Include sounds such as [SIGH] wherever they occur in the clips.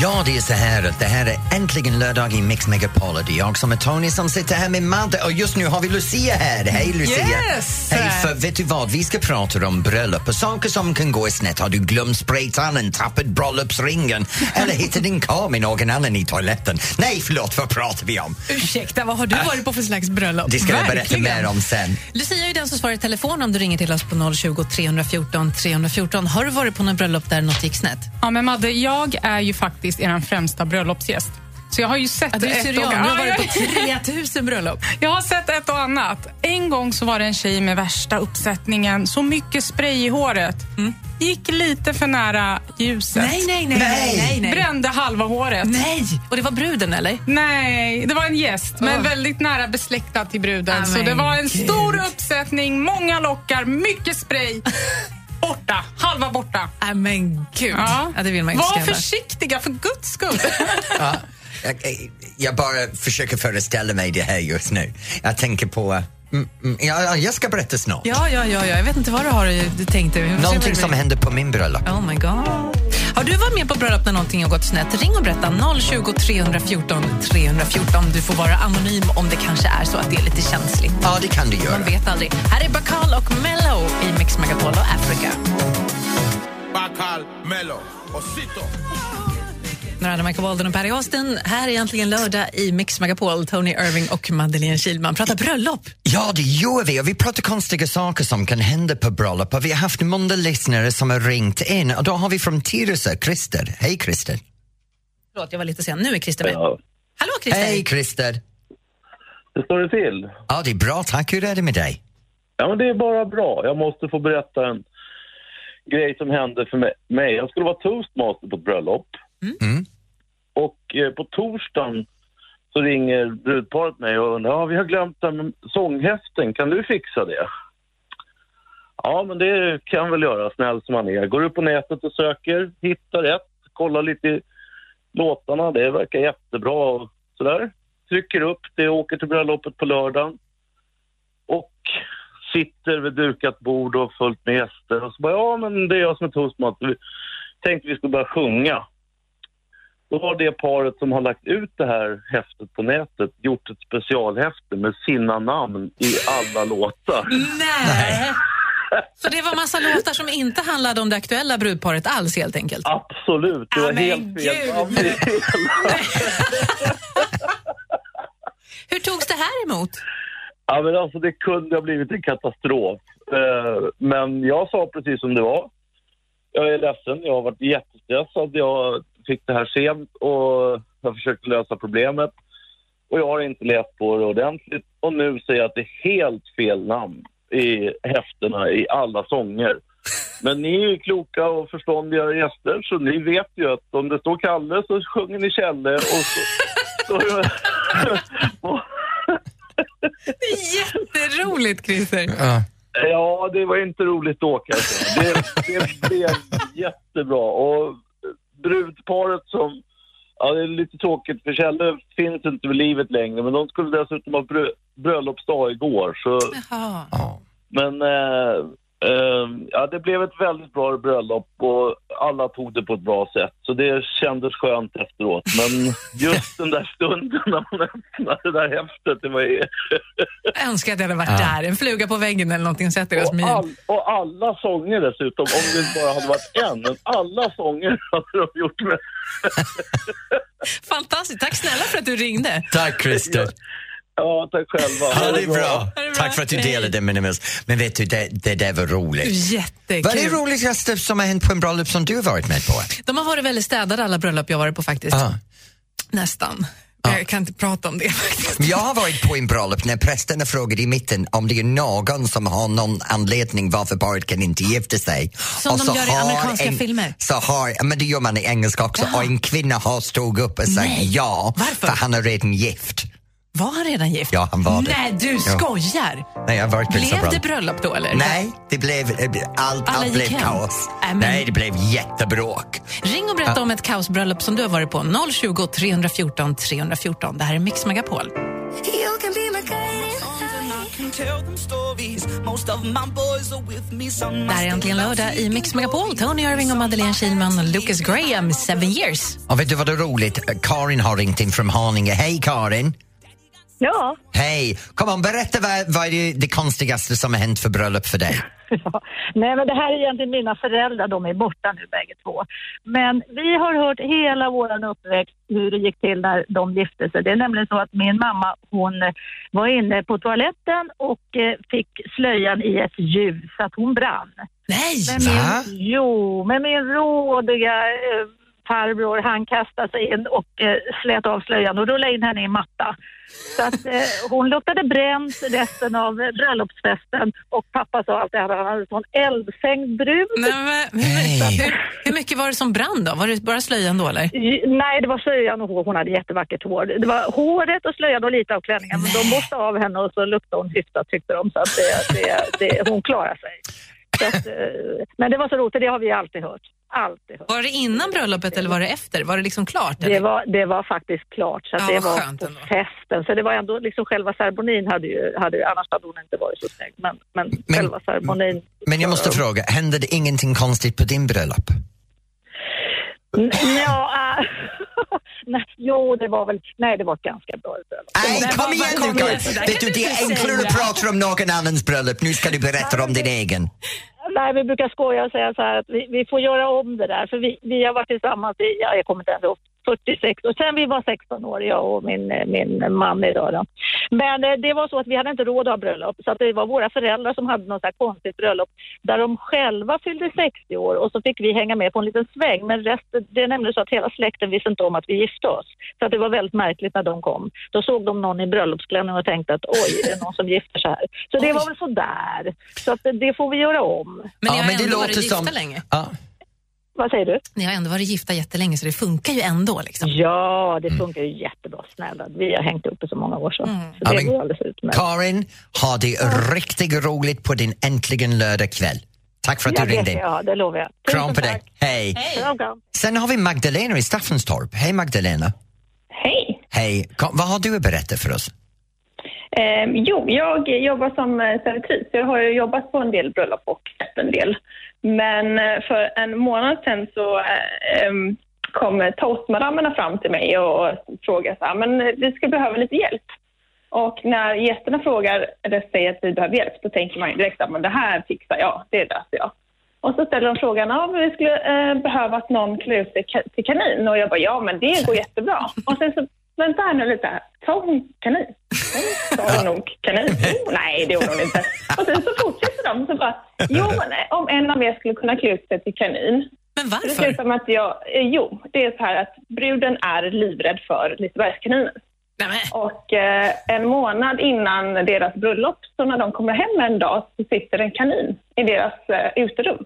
Ja, det är så här att det här är äntligen lördag i Mix Megapol och det är jag som är Tony som sitter här med Madde och just nu har vi Lucia här. Hej Lucia! Yes! Hej, för vet du vad? Vi ska prata om bröllop och saker som kan gå snett. Har du glömt spraytannen, tappat bröllopsringen [LAUGHS] eller hittat din karl med någon annan i toaletten? Nej, förlåt, vad pratar vi om? Ursäkta, vad har du varit på för slags bröllop? Det ska jag berätta mer om sen. Lucia är ju den som svarar i telefon om du ringer till oss på 020 314 314. Har du varit på något bröllop där något gick snett? Ja, men Madde, jag är ju faktiskt er främsta bröllopsgäst. Så jag har ju sett Ja, du är ett syrian, och... du har varit på jag- 3000 bröllop. [LAUGHS] Jag har sett ett och annat. En gång så var det en tjej med värsta uppsättningen, så mycket spray i håret. Gick lite för nära ljuset. Mm. Nej, nej, nej. Nej. nej, nej. Brände halva håret. Nej! Och det var bruden, eller? Nej, det var en gäst, men väldigt nära besläktad till bruden. Ah, så det var en gud. stor uppsättning, många lockar, mycket spray. [LAUGHS] Borta, halva borta. Nej, men gud. Ja. det vill man inte Var skrämma. försiktiga, för guds skull. [LAUGHS] Ja, jag, jag bara försöker föreställa mig det här just nu. Jag tänker på... Mm, mm, ja, ja, jag ska berätta snart. Ja, ja, ja, ja. Jag vet inte vad du har du tänkt dig. Någonting som hände på min bröllop. Oh my god. Har du varit med på bröllop när någonting har gått snett? Ring och berätta 020 314 314. Du får vara anonym om det kanske är så att det är lite känsligt. Ja, det kan du göra. Man vet aldrig. Här är Bakal och Mello i Mix Megapol och Africa. Bacal, Osito. Nu är det Michael Walden och Perry Austin. Här är egentligen lördag i Mix Megapol. Tony Irving och Madeleine Kilman pratar bröllop. Ja, det gör vi. Och vi pratar konstiga saker som kan hända på bröllop. Och vi har haft många lyssnare som har ringt in. Och då har vi från Tyresö, Christer. Hej Christer. Förlåt, jag var lite sen. Nu är Christer med. Ja. Hallå Christer! Hej Christer. Hur står det till? Ja, det är bra tack. Hur är det med dig? Ja, men det är bara bra. Jag måste få berätta en grej som hände för mig- mig. Jag skulle vara toastmaster på ett bröllop. Mm. Och eh, på torsdagen så ringer brudparet mig och undrar, ja vi har glömt den sånghäften, kan du fixa det? Ja, men det kan jag väl göra, snäll som man är. Går upp på nätet och söker, hittar rätt, kollar lite i låtarna, det verkar jättebra och sådär. Trycker upp det, åker till bröllopet på lördagen. Och sitter vid dukat bord och fullt med gäster. Och så bara, ja men det är jag som är toastmaster. Tänkte vi skulle börja sjunga. Då har det paret som har lagt ut det här häftet på nätet gjort ett specialhäfte med sina namn i alla låtar. Nej! Så det var massa låtar som inte handlade om det aktuella brudparet alls helt enkelt? Absolut, det var men helt fel. [LAUGHS] Hur togs det här emot? Ja, men alltså det kunde ha blivit en katastrof. Eh, Men jag sa precis som det var. Jag är ledsen, jag har varit jättestressad. Jag fick det här sent och jag försökte lösa problemet. Och jag har inte läst på det ordentligt. Och nu säger jag att det är helt fel namn i häftena i alla sånger. Men ni är ju kloka och förståndiga gäster så ni vet ju att om det står Kalle så sjunger ni Kjelle och så... så och, Det är jätteroligt Christer! Ja. Ja, det var inte roligt då kanske. Det, det blev jättebra. Och brudparet som... Ja, det är lite tråkigt för Kjelle finns inte vid livet längre. Men de skulle dessutom ha brö, bröllopsdag igår. Så, Jaha. Ja. men eh, eh, ja, det blev ett väldigt bra bröllop och alla tog det på ett bra sätt. Så det kändes skönt efteråt. Men [LAUGHS] just den där stunden när man öppnade det där häftet, det var... Jag önskar att jag hade varit där. En fluga på väggen eller någonting sett deras Och, min. all, och alla sånger dessutom, om det bara hade varit en. Men alla sånger [LAUGHS] hade de gjort med. Fantastiskt. Tack snälla för att du ringde. Tack Christer. Ja, tack själva. Ja, det bra. Ha det bra. Tack för att du delade med oss. Men vet du, det, det där var roligt. Jättekul. Vad är det roligaste som har hänt på en bröllop som du har varit med på? De har varit väldigt städade alla bröllop jag har varit på faktiskt. Ah. Nästan. Jag kan inte prata om det [LAUGHS] faktiskt. Jag har varit på en bröllop när prästerna frågade i mitten om det är någon som har någon anledning varför paret kan inte gifta sig. Som de så gör i amerikanska filmer. Så har, ja, men det gör man i engelska också. Ja. Och en kvinna har stått upp och sagt Nej. ja, Varför? för han är redan gift. Var han redan gift? Ja, han var det. Nej, du Ja. skojar! Nej, jag sån Blev det bröllop. då eller? Nej, det blev, eh, allt, Alla allt blev hem. kaos. Nej, men- Nej, det blev jättebråk. Ring och berätta om ett kaosbröllop som du har varit på. 020 314 314. Det här är Mix Megapol. You can be my guiding light. Där är äntligen lördag i Mix Megapol. Tony Irving och Madeleine Kilman och Lucas Graham, Seven years. Och vet du vad det är roligt? Karin har ringt in från Haninge. Hej Karin! Ja, Hej! Kom on, berätta vad, vad är det, det konstigaste som har hänt för bröllop för dig? [LAUGHS] ja. Nej, men det här är egentligen mina föräldrar, de är borta nu bägge två. Men vi har hört hela vår uppväxt hur det gick till när de gifte sig. Det är nämligen så att min mamma, hon var inne på toaletten och eh, fick slöjan i ett ljus, så att hon brann. Nej! Men min, Va? jo, men min rådiga eh, farbror han kastade sig in och eh, slet av slöjan och rullade in henne i en matta. Så att eh, hon luktade bränt resten av eh, bröllopsfesten och pappa sa alltid att han hade en sån eldfängd brud. Nej, men, hur, hur mycket var det som brann då? Var det bara slöjan då eller? Nej, det var slöjan och hår. Hon hade jättevackert hår. Det var håret och slöjan och lite av klänningen. Men de borstade av henne och så luktade hon hyfsat tyckte de. Så att det, det, det, hon klarar sig. Att, eh, men det var så roligt, det har vi alltid hört. Alltid hört. Var det innan bröllopet eller var det efter? Var det liksom klart? Det var, det var faktiskt klart, så Ja, det var på ändå. festen. Så det var ändå, liksom själva ceremonin hade ju, hade ju, annars hade hon inte varit så snygg. Men, men, Men- själva ceremonin. Men jag måste fråga, hände det ingenting konstigt på din bröllop? N- Ja, äh, [LAUGHS] nej, jo, det var väl, nej det var ett ganska bra bröllop. Nej, kom igen nu Karin! Vet du, det är enklare att prata om någon annans bröllop. Nu ska du berätta om din egen. Nej, vi brukar skoja och säga så här att vi, vi får göra om det där. För vi, vi har varit tillsammans i, ja, jag kommer inte ens ihåg, 46 och sen vi var 16 år, jag och min, min man idag då. Men eh, det var så att vi hade inte råd att ha bröllop så att det var våra föräldrar som hade något så konstigt bröllop där de själva fyllde 60 år och så fick vi hänga med på en liten sväng men resten, det är nämligen så att hela släkten visste inte om att vi gifte oss. Så att det var väldigt märkligt när de kom. Då såg de någon i bröllopsklänning och tänkte att oj, är det någon som gifter sig här? Så det var väl sådär. Så att det, det får vi göra om. Men ni Ja, har men det ändå varit låter gifta som- länge. Ja. Vad säger du? Ni har ändå varit gifta jättelänge så det funkar ju ändå. Liksom. Ja, det funkar ju jättebra. Snälla, vi har hängt uppe så många år så. så Ja, det men- går alldeles utmärkt. Karin, ha det riktigt roligt på din äntligen lördag kväll. Tack för att Ja, du ringde jag ha, det lovar jag. Tusen Kram på dig. tack. Hej. Kram, kram. Sen har vi Magdalena i Staffanstorp. Hej Magdalena. Hej! Hej. Kom, vad har du att berätta för oss? Eh, jo, jag jobbar som eh, servitris. Jag har ju jobbat på en del bröllop och sett en del. Men eh, för en månad sedan så eh, kom toastmadammerna fram till mig och frågade så här, men vi skulle behöva lite hjälp. Och när gästerna frågar eller säger att vi behöver hjälp, då tänker man ju direkt att men det här fixar jag, det löser jag. Och så ställer de frågan, ja vi skulle eh, behöva att någon klär ut sig till kanin. Och jag bara, ja men det går jättebra. Och sen så, vänta här nu lite, här sa hon kanin? Nej, sa hon nog kanin? [LAUGHS] Oh, nej, det gjorde hon inte. Och sen så fortsätter de, så bara, jo men eh, om en av er skulle kunna klä ut sig till kanin. Men Det ser varför? som att jag, eh, jo, det är så här att bruden är livrädd för Lisebergskaninen. Nej, Och eh, en månad innan deras bröllop, så när de kommer hem en dag, så sitter en kanin i deras eh, uterum.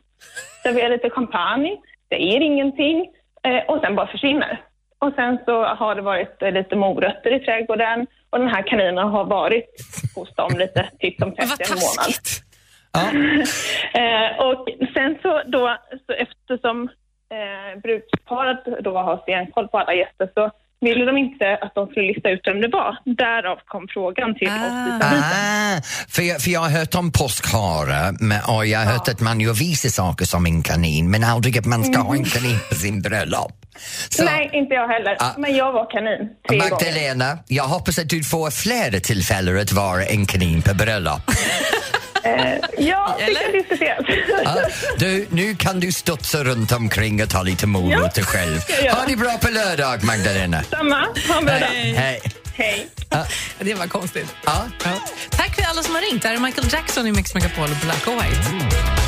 Serverar lite champagne, säger ingenting eh, och sen bara försvinner. Och sen så har det varit lite morötter i trädgården och den här kaninen har varit hos dem lite titt som [LAUGHS] men vad tätt i en månad. Ja. [LAUGHS] Eh, och sen så då, så eftersom eh, brudsparet då har stenkoll på alla gäster så ville de inte att de skulle lista ut vem det var. Därav kom frågan till oss Ah. servisen. Ah, för, jag, för jag har hört om påskhare men- och jag har hört att man gör vissa saker som en kanin men aldrig att man ska ha en kanin på sin bröllop. Så, Nej, inte jag heller. Ah. Men jag var kanin tre gånger. Magdalena, jag hoppas att du får flera tillfällen att vara en kanin på bröllop. [LAUGHS] Eh, ja, det Eller? kan diskuteras. Ja, du, nu kan du studsa runt omkring och ta lite morötter själv. jag göra. Ha det bra på lördag, Magdalena. Samma. Ha en bra dag. Hej. Hej. Det var konstigt. Ja. Tack för alla som har ringt. Det här är Michael Jackson i Mix Megapol Black och White.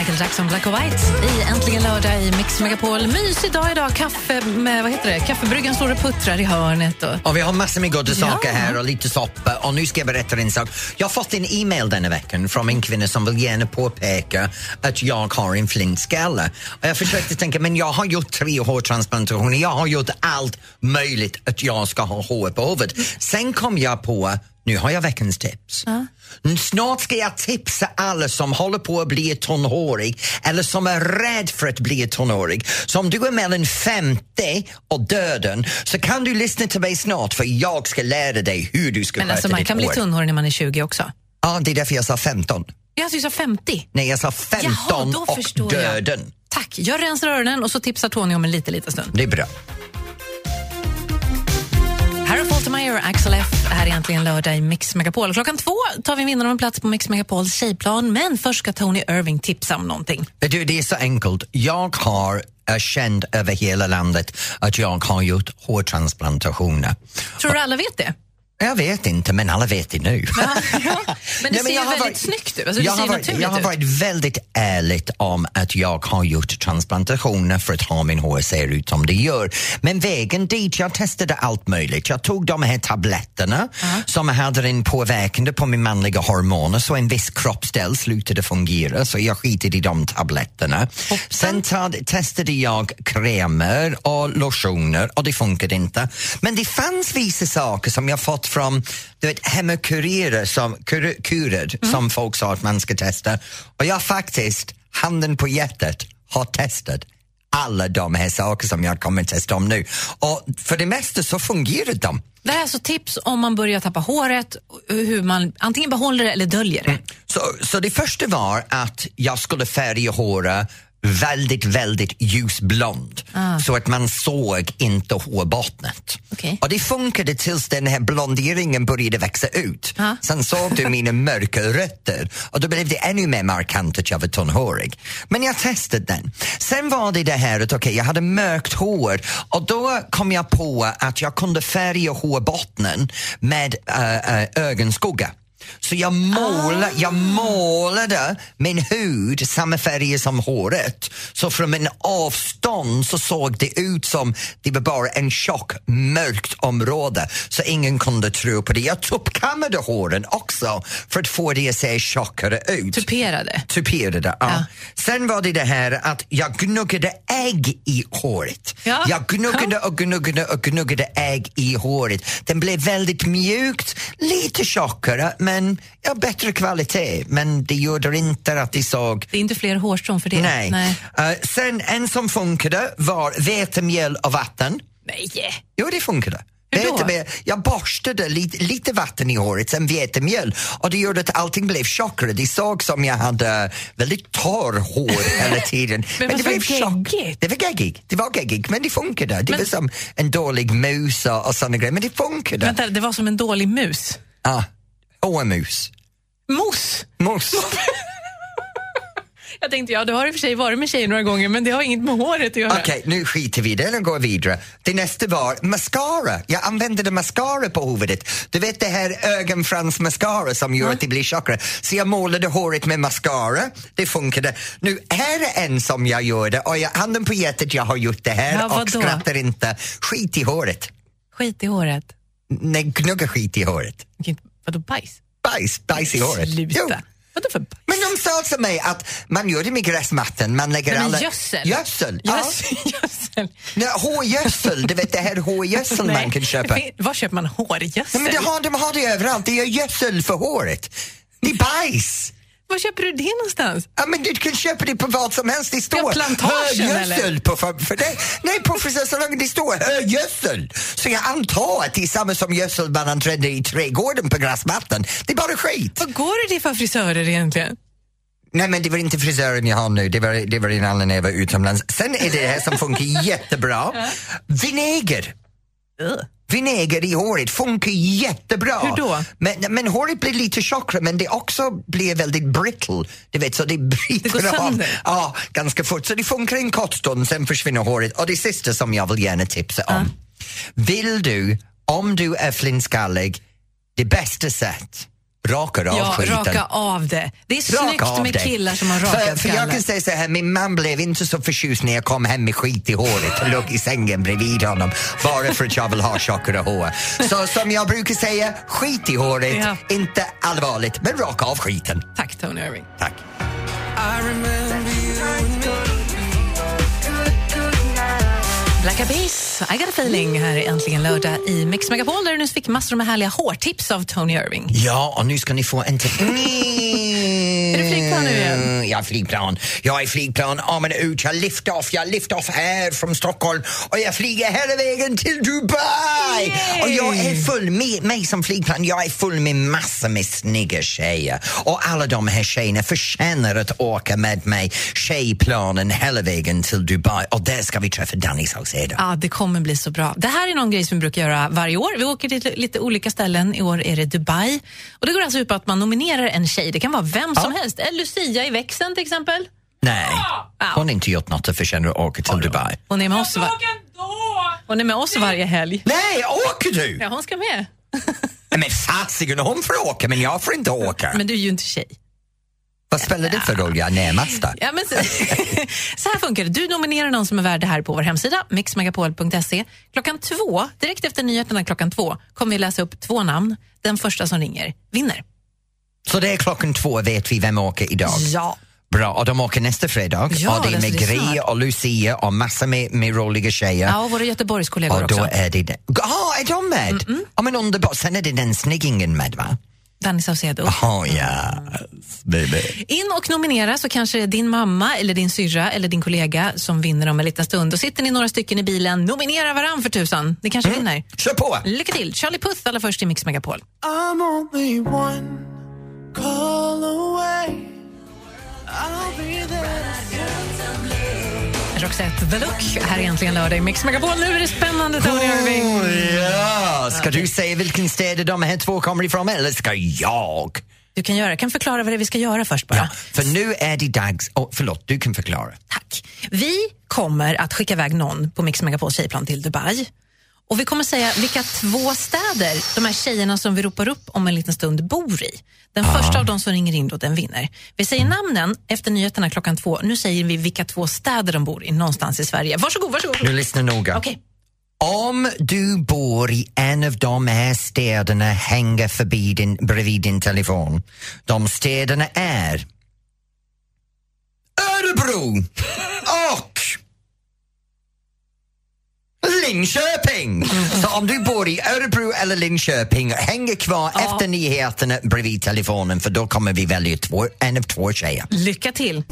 Michael Jackson, Black och White i Äntligen lördag i Mix Megapol. Mysig dag idag. Kaffe med, vad heter det? Kaffebryggan står och puttrar i hörnet. Och... Och vi har massor med goda saker Ja. här och lite soppa. Och nu ska jag berätta en sak. Jag har fått en e-mail denna veckan från en kvinna som vill gärna påpeka att jag har en flintskalle. Och jag försökte tänka, men jag har gjort tre hårtransplantationer. Jag har gjort allt möjligt att jag ska ha hår på huvudet. Sen kom jag på Nu har jag veckans tips. Mm, Snart ska jag tipsa alla som håller på att bli tonårig eller som är rädd för att bli tonårig. Så om du är mellan 50 och döden så kan du lyssna till mig snart för jag ska lära dig hur du ska Men sköta alltså, man ditt kan bli hår. tunnhårig när man är 20 också. Ja, det är därför jag sa 15. Ja, alltså, du sa 50. Nej, jag sa 15 Jaha, och förstår jag. döden. Tack. Jag rensar öronen och så tipsar Tony om en liten, liten stund. Det är bra. Faltermeyer och Axel F. Här är äntligen lördag i Mix Megapol. Klockan två tar vi vinnaren om en plats på Mix Megapols tjejplan. Men först ska Tony Irving tipsa om någonting. Du, det är så enkelt. Jag har är känd över hela landet att jag har gjort hårtransplantationer. Tror du alla vet det? Jag vet inte, men alla vet det nu. Men det Nej, ser jag ju väldigt varit- snyggt ut. Alltså, jag, har varit, jag har varit väldigt ärligt om att jag har gjort transplantationer för att ha min hår ser ut som det gör. Men vägen dit, jag testade allt möjligt. Jag tog de här tabletterna som hade en påverkande på min manliga hormoner så en viss kroppsdel slutade fungera så jag skitade i de tabletterna. Sen tad, testade jag krämer och lotioner och det funkade inte. Men det fanns vissa saker som jag fått från du vet, hemmakurer som, kur, kurer som folk sa att man ska testa. Och jag faktiskt, handen på hjärtat, har testat alla de här saker som jag kommer testa om nu. Och för det mesta så fungerar de. Det här är alltså tips om man börjar tappa håret, hur man antingen behåller det eller döljer det. Så, så det första var att jag skulle färga håret väldigt, väldigt ljusblond så att man såg inte hårbottnet. Okej. Och det funkade tills den här blonderingen började växa ut. Ja. Sen såg du mina [LAUGHS] mörka rötter och då blev det ännu mer markant att jag var tunnhårig. Men jag testade den. Sen var det det här att okej, jag hade mörkt hår och då kom jag på att jag kunde färga hårbottnen med äh, äh, ögonskugga. Så jag målade, jag målade min hud samma färger som håret. Så från en avstånd så såg det ut som det var bara en tjock mörkt område så ingen kunde tro på det. Jag tuppkammade håren också för att få det att se tjockare ut. Tuperade. Tuperade, ja. Ja. Sen var det det här att jag gnuggade ägg i håret. Ja. Jag gnuggade och gnuggade och gnuggade ägg i håret. Den blev väldigt mjukt, lite tjockare men ja, bättre kvalitet. Men det gjorde inte att det såg Det är inte fler hårstrån för det. Nej. Nej. Eh, sen en som funkade var vetemjöl och vatten. Nej. Jo, det funkade. Vetemjöl, jag borstade lite, lite vatten i håret, sen vetemjöl och det gjorde att allting blev tjockare. Det såg som jag hade väldigt torr hår [LAUGHS] hela tiden. Men det blev tjock. geggigt? Det var geggigt, det var geggigt men det funkade. Det Men- var som en dålig mus och, och såna grejer, men det funkade. Vänta, det var som en dålig mus. Ja, hårmus. Mos! Mus. [LAUGHS] Jag tänkte, ja, du har i och för sig varit med tjejer några gånger men det har inget med håret att göra. Okej, nu skiter vi i det och går vidare. Det nästa var mascara. Jag använde mascara på huvudet. Du vet det här ögonfrans mascara som gör att det blir tjockare. Så jag målade håret med mascara. Det funkade. Nu, här är en som jag gjorde och jag, handen på hjärtat, jag har gjort det här Ja, och skrattar inte. Skit i håret. Skit i håret. Nej, gnugga skit i håret. Vadå bajs? Bajs, bajs i håret. Sluta. Jo. Vadå för bajs? Men de sa till mig att man gör det med gräsmattan, man lägger Nej, men alla... gödsel. Gödsel, ja. Gödsel. [LAUGHS] Nej, hårgödsel, du vet det här hårgödsel man kan köpa. Var köper man hårgödsel? Nej, men det har, de har det överallt, det är gödsel för håret. Det är bajs! Var köper du det någonstans? Ja, men du kan köpa det på vad som helst, det står plantagen, högödsel på för, det. Nej, på frisörsalongen det står högödsel. Så jag antar att det är samma som gödsel man använder i trädgården på gräsmattan. Det är bara skit. Vad går det för frisörer egentligen? Nej men det var inte frisören jag har nu, det var, det var en annan när jag var utomlands. Sen är det här som funkar [LAUGHS] jättebra. Vinäger. Vinäger i håret funkar jättebra. Hur då? Men, men håret blir lite tjockare men det också blir väldigt brittle. Du vet, så det bryter Det av. Ja, ganska fort. Så det funkar en kort stund, sen försvinner håret. Och det sista som jag vill gärna tipsa om. Vill du, om du är flintskallig, det bästa sätt, rakar av Ja, skiten. raka av det. Det är Raka snyggt med dig. killar som har rakat för, för jag kan säga så här, min man blev inte så förtjust när jag kom hem med skit i håret och låg i sängen bredvid honom bara för att jag vill ha tjockare hår. Så som jag brukar säga, skit i håret, Ja. inte allvarligt, men raka av skiten. Tack Tony Irving. Tack. Black Abyss, I got a feeling här är äntligen lördag i Mix Megapol där du nyss fick massor med härliga hårtips av Tony Irving. Ja, och nu ska ni få en till... [LAUGHS] Är det flygplan nu igen? Ja, flygplan. Jag är flygplan. Armen ut. Jag lyfter off. Jag lyfter off här från Stockholm och jag flyger hela vägen till Dubai. Yay! Och jag är full med mig som flygplan. Jag är full med massor med snygga tjejer och alla de här tjejerna förtjänar att åka med mig tjejplanen hela vägen till Dubai och där ska vi träffa Danny Saucedo. Ja, det kommer bli så bra. Det här är någon grej som vi brukar göra varje år. Vi åker till lite olika ställen. I år är det Dubai. Och Det går alltså ut på att man nominerar en tjej. Det kan vara vem som helst. En Lucia i växeln till exempel. Nej, hon har inte gjort något att förtjäna att åka till Dubai. Hon är med oss, va- hon är med oss varje helg. Nej, åker du? Ja, hon ska med. Men fasiken, hon får åka men jag får inte åka. Men du är ju inte tjej. Vad spelar det för roll? Jag är. Ja, men så, [LAUGHS] så här funkar det. Du nominerar någon som är värd det här på vår hemsida, mixmegapol.se. Klockan två, direkt efter nyheterna klockan två, kommer vi läsa upp två namn. Den första som ringer vinner. Så det är klockan två vet vi vem åker idag. Ja. Bra, och de åker nästa fredag. Ja, och det är med Gry och Lucia och massor med, med roliga tjejer. Ja, och våra Göteborgskollegor och då också. är det... Ja, är de med? Ja, men underbart. Sen är det den snyggingen med, va? Danny Saucedo. Oh, yes, baby. In och nominera så kanske det är din mamma eller din syrra eller din kollega som vinner om en liten stund. Då sitter ni några stycken i bilen, nominera varann för tusan. Ni kanske vinner. Kör på! Lycka till! Charlie Puth allra först i Mix Megapol. I'm only one call away. I'll be there. Roxette The Look. Här är äntligen lördag i Mix Megapol. Nu är det spännande, Tony Irving. Oh, ja. Ska du säga vilken städer de här två kommer ifrån eller ska jag? Du kan, göra, kan förklara vad det är vi ska göra först bara. Ja, för nu är det dags... Oh, förlåt, du kan förklara. Tack. Vi kommer att skicka iväg någon på Mix Megapols tjejplan till Dubai. Och Vi kommer säga vilka två städer de här tjejerna som vi ropar upp om en liten stund bor i. Den första av dem som ringer in då, den vinner. Vi säger namnen efter nyheterna klockan två. Nu säger vi vilka två städer de bor i någonstans i Sverige. Varsågod, varsågod. Nu lyssna noga. Okej. Om du bor i en av de här städerna hänger förbi din, bredvid din telefon. De städerna är Örebro och Linköping! Så om du bor i Örebro eller Linköping, häng kvar efter nyheterna bredvid telefonen för då kommer vi välja två, en av två tjejer. Lycka till.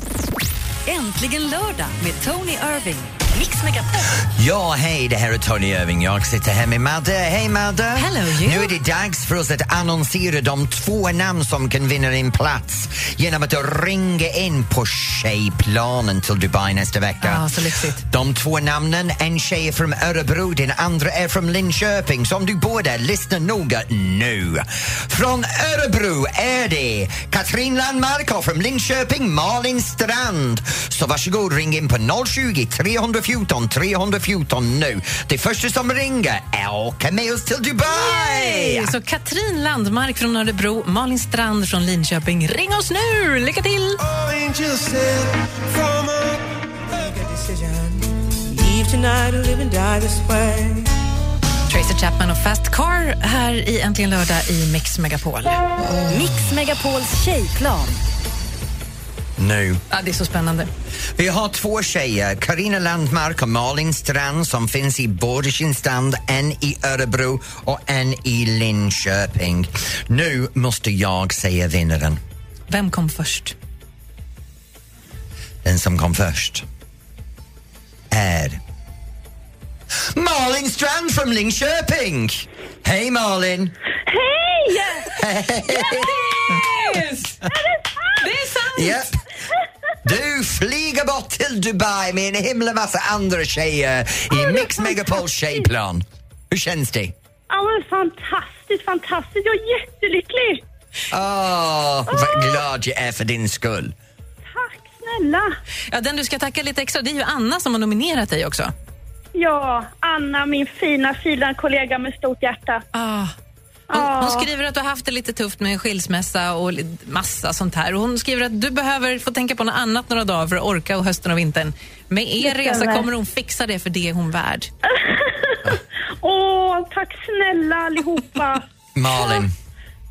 Äntligen lördag med Tony Irving. Mix Megapol. Ja, hej, det här är Tony Irving. Jag sitter här med Madde. Hej Madde! Hello, you. Nu är det dags för oss att annonsera de två namn som kan vinna en plats genom att ringa in på tjejplanen till Dubai nästa vecka. Ah, så lyxigt. De två namnen, en tjej är från Örebro, den andra är från Linköping. Så om du bor där, lyssna noga nu. Från Örebro är det Katrin Landmark och från Linköping Malin Strand. Så varsågod, ring in på 020 314 314 nu. Det första som ringer är åka med oss till Dubai! Så Katrin Landmark från Örebro, Malin Strand från Linköping. Ring oss nu! Lycka till! Tracy Chapman och Fast Car här i Äntligen lördag i Mix Megapol. Mix Megapols tjejplan. Nu. Ja, det är så spännande. Vi har två tjejer, Karina Landmark och Malin Strand som finns i båda sin stand, en i Örebro och en i Linköping. Nu måste jag säga vinnaren, Vem kom först? den som kom först, är Malin Strand från Linköping! Hej Malin! Hej! [LAUGHS] Det är sant! Japp. Du flyger bort till Dubai med en himla massa andra tjejer i Mix Megapols tjejplan. Hur känns det? Ja, men fantastiskt, fantastiskt. Jag är jättelycklig. Åh, vad glad jag är för din skull. Tack snälla. Ja, den du ska tacka lite extra, det är ju Anna som har nominerat dig också. Ja, Anna, min fina, fina kollega med stort hjärta. Ah. Hon, hon skriver att du har haft det lite tufft med skilsmässa och massa sånt här. Och hon skriver att du behöver få tänka på något annat några dagar för att orka och hösten och vintern. Med er resa kommer hon fixa det för det är hon värd. [LAUGHS] Åh, tack snälla allihopa. [LAUGHS] Malin,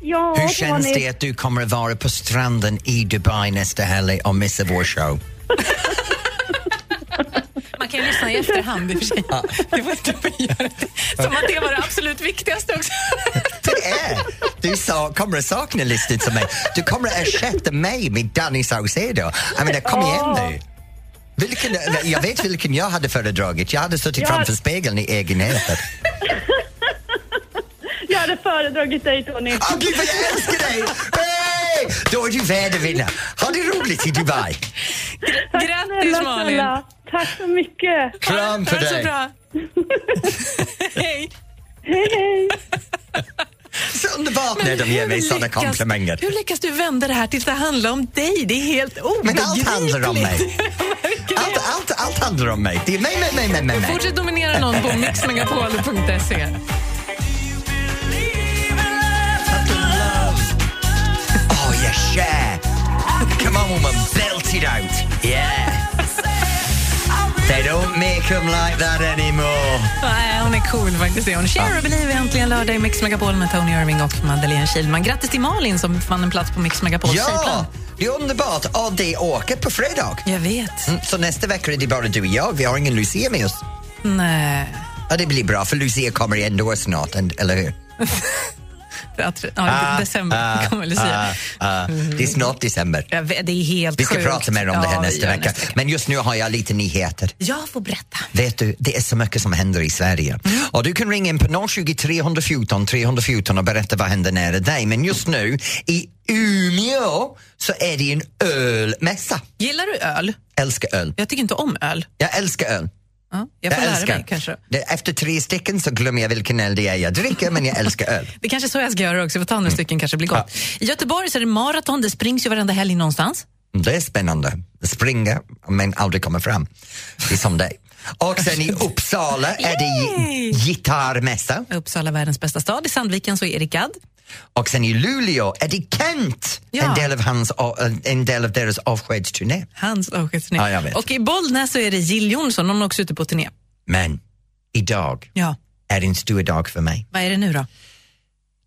Ja, hur känns det att du kommer att vara på stranden i Dubai nästa helg och missa vår show? [LAUGHS] Man kan ju lyssna i efterhand i och för sig. Det var inte. Som att det var det absolut viktigaste också. Det är! Du sa, kommer att sakna listet som mig. Du kommer att ersätta mig med Danny Saucedo. Jag menar, kom igen nu. Vilken, jag vet vilken jag hade föredragit. Jag hade suttit Ja. framför spegeln i egenheten. Jag hade föredragit dig, Tony. Åh gud vad jag älskar dig! Hey! Då är du värd att vinna. Ha det roligt i Dubai. Grattis Snälla, Malin! snälla. Tack så mycket. Kram på Ha det så dig. bra. [LAUGHS] Hej! Hej, hej. [LAUGHS] Så underbart när de ger mig sådana komplimanger. Hur lyckas du vända det här till att det handlar om dig? Det är helt Men obegripligt. allt handlar om mig. [LAUGHS] Allt, allt, allt handlar om mig. Det är mig, mig, mig, mig, mig. mig. Fortsätt nominera någon på mixmegapol.se. [LAUGHS] Oh, yeah, share. Come on, woman, belt it out. Yeah. Make them like that anymore. Nej, hon är cool faktiskt. är Hon Cher och Believe äntligen lördag i Mix Megapol med Tony Irving och Madeleine Kilman. Grattis till Malin som vann en plats på Mix Megapols Ja, tjejplan. det är underbart. Och det åker på fredag. Jag vet. Mm, Så nästa vecka är det bara du och jag. Vi har ingen Lucia med oss. Nej. Ja, det blir bra, för Lucia kommer ändå snart, eller hur? [LAUGHS] Att, ja, december kommer Lucia. ah, ah. Det är snart december. Vet, det är helt Vi ska sjukt. prata mer om det här Ja, nästa gör vecka. Men just nu har jag lite nyheter. Jag får berätta. Vet du, det är så mycket som händer i Sverige. Och du kan ringa in på 020 314 314 och berätta vad händer nära dig. Men just nu, i Umeå, så är det en ölmässa. Gillar du öl? Älskar öl. Jag tycker inte om öl. Jag älskar öl. Ja, jag får jag lära älskar. mig kanske. Efter tre stycken så glömmer jag vilken öl det är jag dricker, men jag älskar öl. [LAUGHS] Det är kanske är så jag ska göra också. Får ta Mm. några stycken kanske blir gott. I Göteborg så är det maraton. Det springs ju varenda helg någonstans. Det är spännande. Springa, men aldrig komma fram. Det är som det. Och sen i Uppsala är det Yay! gitarrmässa. Uppsala, världens bästa stad. I Sandviken så är det Gadd. Och sen i Luleå är det Kent, Ja. en, del av hans, en del av deras avskedsturné. Hans avskedsturné. Ja, jag vet. Och i Bollnäs så är det Jill Johnson. Hon är också ute på turné. Men idag Ja. är en stor dag för mig. Vad är det nu då?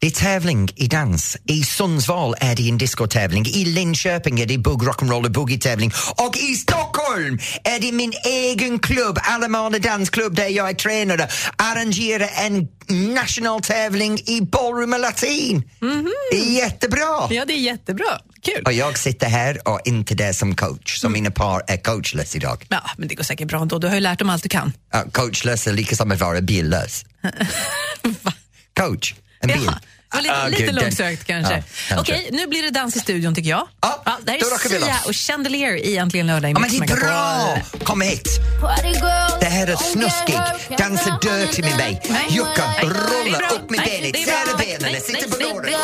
Det är tävling i dans. I Sundsvall är det en discotävling. I Linköping är det bugg, rock'n'roll och boogie-tävling. Och i Stockholm är det min egen klubb, Alamana Dansklubb, där jag är tränare, arrangerar en nationaltävling i ballroom och latin. Det är jättebra! Ja, det är jättebra. Kul. Och jag sitter här och inte där som coach, så mina par är coachless idag. Ja, men det går säkert bra ändå. Du har ju lärt dem allt du kan. Ja, coachless är lika som att vara billös. [LAUGHS] Coach, en bil. Det var lite, Ah, lite långsökt kanske. Ja, kanske. Okej, nu blir det dans i studion tycker jag. Ja, där då är rockar vi Sia och Chandelier i Äntligen lördag i Ja, Mix men det är bra! Kom hit! Det här är snuskig. Dansa dirty med mig. Jucka, rulla upp med benet, det är sära benen, sitta på låret.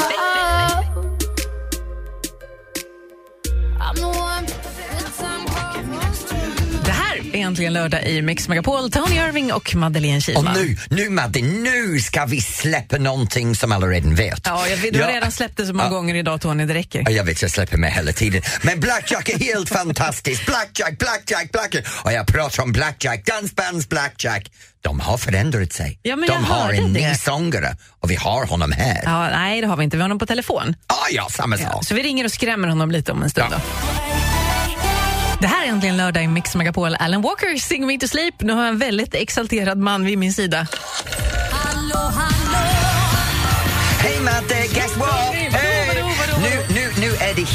Äntligen lördag i Mix Megapol. Tony Irving och Madeleine Och Kihlman. nu, nu Madde, nu ska vi släppa någonting som alla redan vet. Ja, jag vet, du har Ja. redan släppt det så många Ja. gånger idag Tony, det räcker. Ja, Jag vet, jag släpper med hela tiden. Men Blackjack är helt fantastiskt. Blackjack, Blackjack, Blackjack. Och jag pratar om Blackjack, dansbands Blackjack. De har förändrat sig. Ja, De har en ny sångare och vi har honom här. Ja, nej, det har vi inte. Vi har honom på telefon. ja, samma sak. Så vi ringer och skrämmer honom lite om en stund. Då. Det här är äntligen lördag i Mix Megapol. Alan Walker, Sing Me To Sleep. Nu har jag en väldigt exalterad man vid min sida. Hej Matte,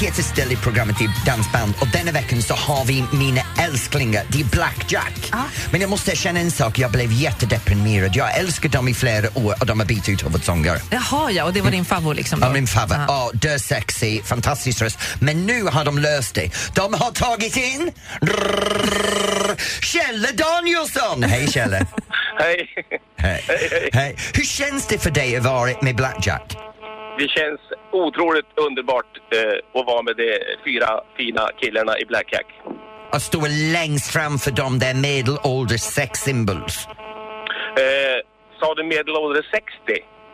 nu är det hetaste i programmet i Dansband och denna veckan så har vi mina älsklingar, det är Blackjack. Men jag måste erkänna en sak, jag blev jättedeprimerad. Jag älskar dem i flera år och de har bytt ut huvudsångare. Jaha, ja, och det var din favorit liksom? då? Ja, min favorit. Ja. Ja, dö sexy, fantastisk röst. Men nu har de löst det. De har tagit in Kjelle Danielsson! Hej Kjelle! Hej. Hej. Hej. Hur känns det för dig att vara med Blackjack? Det känns otroligt underbart eh, att vara med de fyra fina killarna i Blackjack. Att stå längst fram för dem där medelålders sex symbols. Eh, sa du medelålder 60?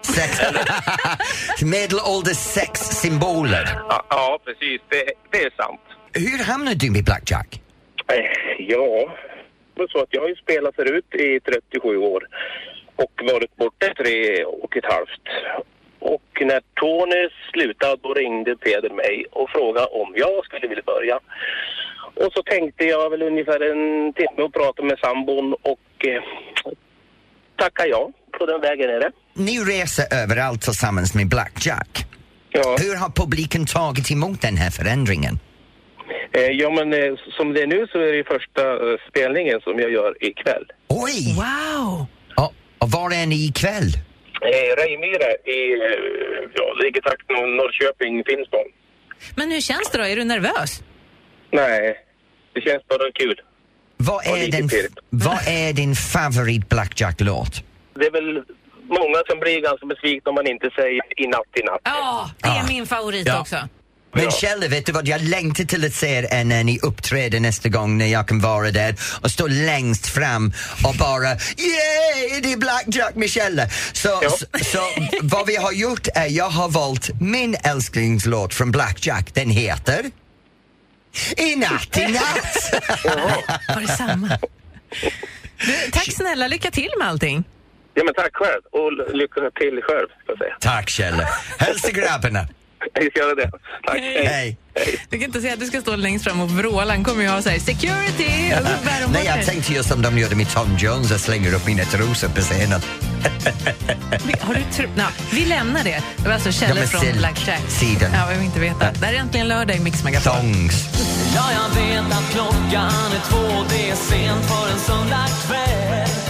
Sex... [LAUGHS] medelålders sex symboler. Ja, ja precis. Det, det är sant. Hur hamnade du med Blackjack? Eh, ja, det var så att jag har ju spelat förut i 37 år och varit borta i tre och ett halvt. Och när Tony slutade då ringde Peder mig och frågade om jag skulle vilja börja. Och så tänkte jag väl ungefär en timme och prata med sambon och eh, tacka ja. På den vägen är det. Ni reser överallt tillsammans med Blackjack. Ja. Hur har publiken tagit emot den här förändringen? Eh, ja, men eh, som det är nu så är det första eh, spelningen som jag gör ikväll. Oj! Wow! Och, och var är ni ikväll? Eh, Rejmyre i, eh, ja, takt Nor- Norrköping, Finspång. Men hur känns det då? Är du nervös? Nej, det känns bara kul. Vad Och är, lite din, pirrigt. [LAUGHS] vad är din favorit Blackjack-låt? Det är väl många som blir ganska besvikna om man inte säger i natt i natt. Ja, det är Ah. min favorit Ja. också. Men Ja. Vet du vad? Jag längtar till att se er när ni uppträder nästa gång när jag kan vara där och stå längst fram och bara yeah, det är Blackjack med Kjell. Så, Ja. så, så vad vi har gjort är jag har valt min älsklingslåt från Blackjack. Den heter I natt, i natt. Var det samma? Du, tack snälla, lycka till med allting. Ja, men tack själv och lycka till själv, ska jag säga. Tack Kjell. Hälsa grabbarna. Jag ska göra det. Tack. Hej. Du kan inte säga att du ska stå längst fram och vråla. Han kommer ju ha så här, security och så bär de Nej, jag tänkte just som de gjorde med Tom Jones och slänger upp mina trosor på scenen. Har du tro- Nå, vi lämnar det. Det var alltså Ja, Kjelle men från sil- Blackjack. sidan. Ja, vi vill inte veta. Det här är äntligen lördag i Mix Megapol. Thongs. Ja, jag vet att klockan är två, det är sent för en söndagkväll.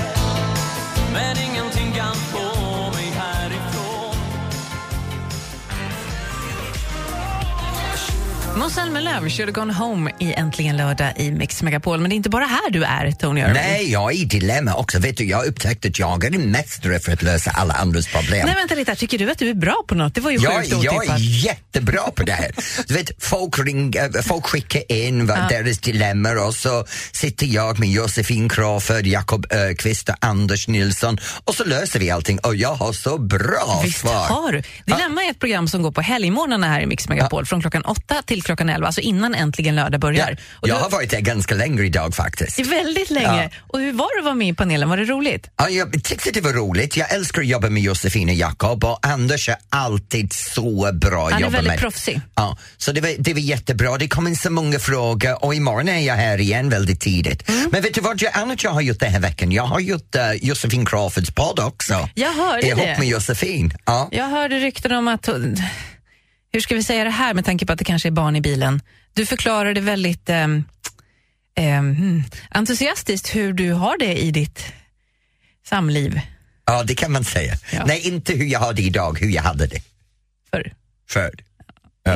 Måns Zelmerlöw, Should have gone home i Äntligen lördag i Mix Megapol. Men det är inte bara här du är, Tony Irving. Nej, jag är i dilemma också. Vet du, jag har upptäckt att jag är en mästare för att lösa alla andras problem. Nej, vänta lite. Tycker du att du är bra på något? Det var ju jag, sjukt jag är otippat. jättebra på det här. Du vet, folk, ring, äh, folk skickar in vad deras dilemma och så sitter jag med Josefin Crawford, Jakob Ökvist och Anders Nilsson och så löser vi allting och jag har så bra Visst svar. har du. Dilemma är ett program som går på helgmorgnarna här i Mix Megapol från klockan åtta till klockan elva, alltså innan äntligen lördag börjar. Ja, jag har varit där ganska länge idag faktiskt. Det är väldigt länge. Och hur var det att vara med i panelen? Var det roligt? Ja, jag tyckte det var roligt. Jag älskar att jobba med Josefin och Jakob och Anders är alltid så bra att Han är jobba väldigt med. proffsig. Ja, så det var, det var jättebra. Det kom in så många frågor och imorgon är jag här igen väldigt tidigt. Mm. Men vet du vad jag, annat jag har gjort den här veckan? Jag har gjort uh, Josefin Crawfords podd också. Jag hörde Ihop det. med Josefin. Ja. Jag hörde rykten om att... Hur ska vi säga det här med tanke på att det kanske är barn i bilen? Du förklarade väldigt ehm, ehm, hmm, entusiastiskt hur du har det i ditt samliv. ja, det kan man säga. Ja. Nej, inte hur jag har det idag, hur jag hade det För. förr.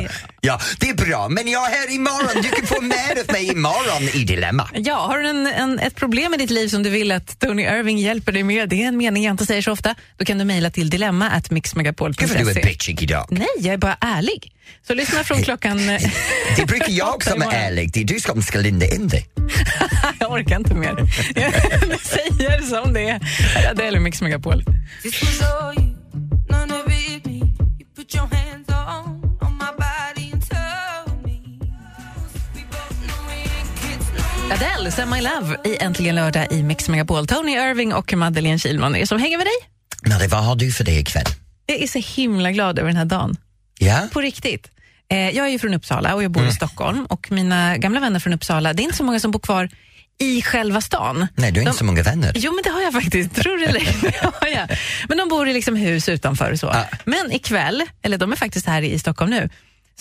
Ja. ja, det är bra. Men jag är här imorgon. Du kan få med av mig imorgon i Dilemma. Ja, har du en, en, ett problem i ditt liv som du vill att Tony Irving hjälper dig med, det är en mening jag inte säger så ofta, då kan du mejla till dilemma at Gud mixmegapol.se. du är bitchig idag. Nej, jag är bara ärlig. Så lyssna från klockan... eh, [LAUGHS] Det brukar jag [LAUGHS] som är ärlig. Det är du som ska linda in det. [LAUGHS] jag orkar inte mer. Jag säger som det är. Här är Mix Megapol. Adele, Say My Love i Äntligen lördag i Mix Megapol. Tony Irving och Madeleine Kilman är som hänger med dig. Nadja, vad har du för det ikväll? Jag är så himla glad över den här dagen. Ja? På riktigt. Eh, jag är ju från Uppsala och jag bor i Stockholm och mina gamla vänner från Uppsala, det är inte så många som bor kvar i själva stan. Nej, du har De- inte så många vänner. Jo, men det har jag faktiskt. Tror du [LAUGHS] jag. Men de bor i liksom hus utanför och så. Ah. Men ikväll, eller de är faktiskt här i Stockholm nu,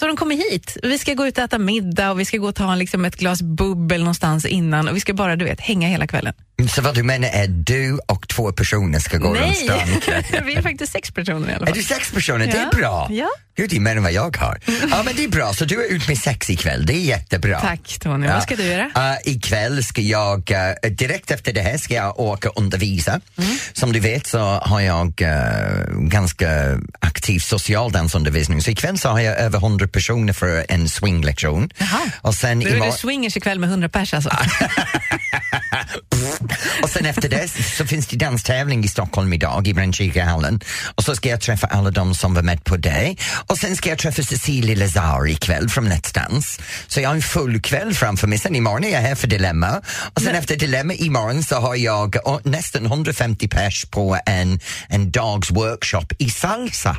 så de kommer hit. Vi ska gå ut och äta middag och vi ska gå och ta liksom ett glas bubbel någonstans innan och vi ska bara, du vet, hänga hela kvällen. Så vad du menar är du och två personer ska gå runt Nej, stan ikväll? [LAUGHS] vi är faktiskt sex personer i alla Är fall. du sex personer? Det Ja. är bra. Ja. Är mer än vad jag har. Ja, men det är bra. Så du är ute med sex ikväll. Det är jättebra. Tack Tony. Vad ska du göra? Uh, ikväll ska jag, uh, direkt efter det här ska jag åka och undervisa. Mm. Som du vet så har jag uh, ganska aktiv socialdansundervisning. Så ikväll så har jag över 100 personer för en swinglektion. Och sen det imorgon- swingers ikväll med 100 pers alltså. [LAUGHS] Och sen efter det så finns det danstävling i Stockholm idag i Brunnkyrkahallen. Och så ska jag träffa alla de som var med på det. Och sen ska jag träffa Cecilie Lazar ikväll från Let's Dance. Så jag har en full kväll framför mig. Sen imorgon är jag här för Dilemma. Och sen efter Dilemma imorgon så har jag nästan 150 pers på en, en dags workshop i salsa.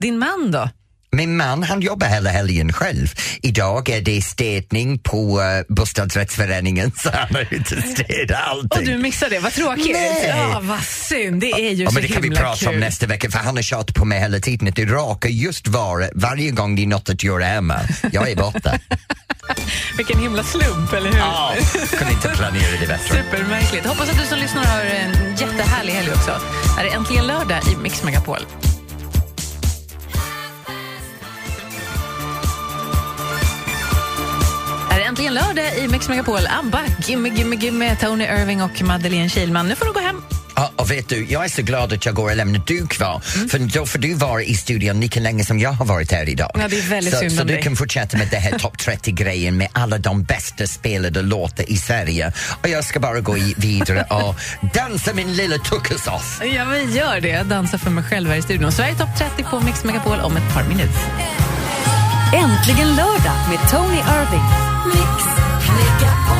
Din man då? Min man han jobbar hela helgen själv. Idag är det städning på uh, bostadsrättsföreningen så han har inte städat allting. Och du missade det, vad tråkigt. Nej. Ja, vad synd, det är ju Ja, så men det kan vi himla prata kul. om nästa vecka för han har tjatat på mig hela tiden att det rakar just var, varje gång det är något att göra hemma. Jag är borta. [LAUGHS] Vilken himla slump, eller hur? Ja, kunde inte planera det bättre. Supermärkligt. Hoppas att du som lyssnar har en jättehärlig helg också. Är äntligen lördag i Mix Megapol. Äntligen lördag i Mix Megapol. ABBA, Gimme Gimme Gimme, Tony Irving och Madeleine Kilman. Nu får du gå hem. Ja, och vet du, jag är så glad att jag går och lämnar du kvar. Mm. För då får du vara i studion lika länge som jag har varit här idag. Ja, det är väldigt så synd så du dig. kan fortsätta med det här topp 30-grejen med alla de bästa spelade låtar i Sverige. Och jag ska bara gå vidare och dansa min lilla tuckesoff. Ja, vi gör det. Jag dansar för mig själv här i studion. Sverige topp 30 på Mix Megapol om ett par minuter. Äntligen lördag med Tony Irving. Mix Megapol.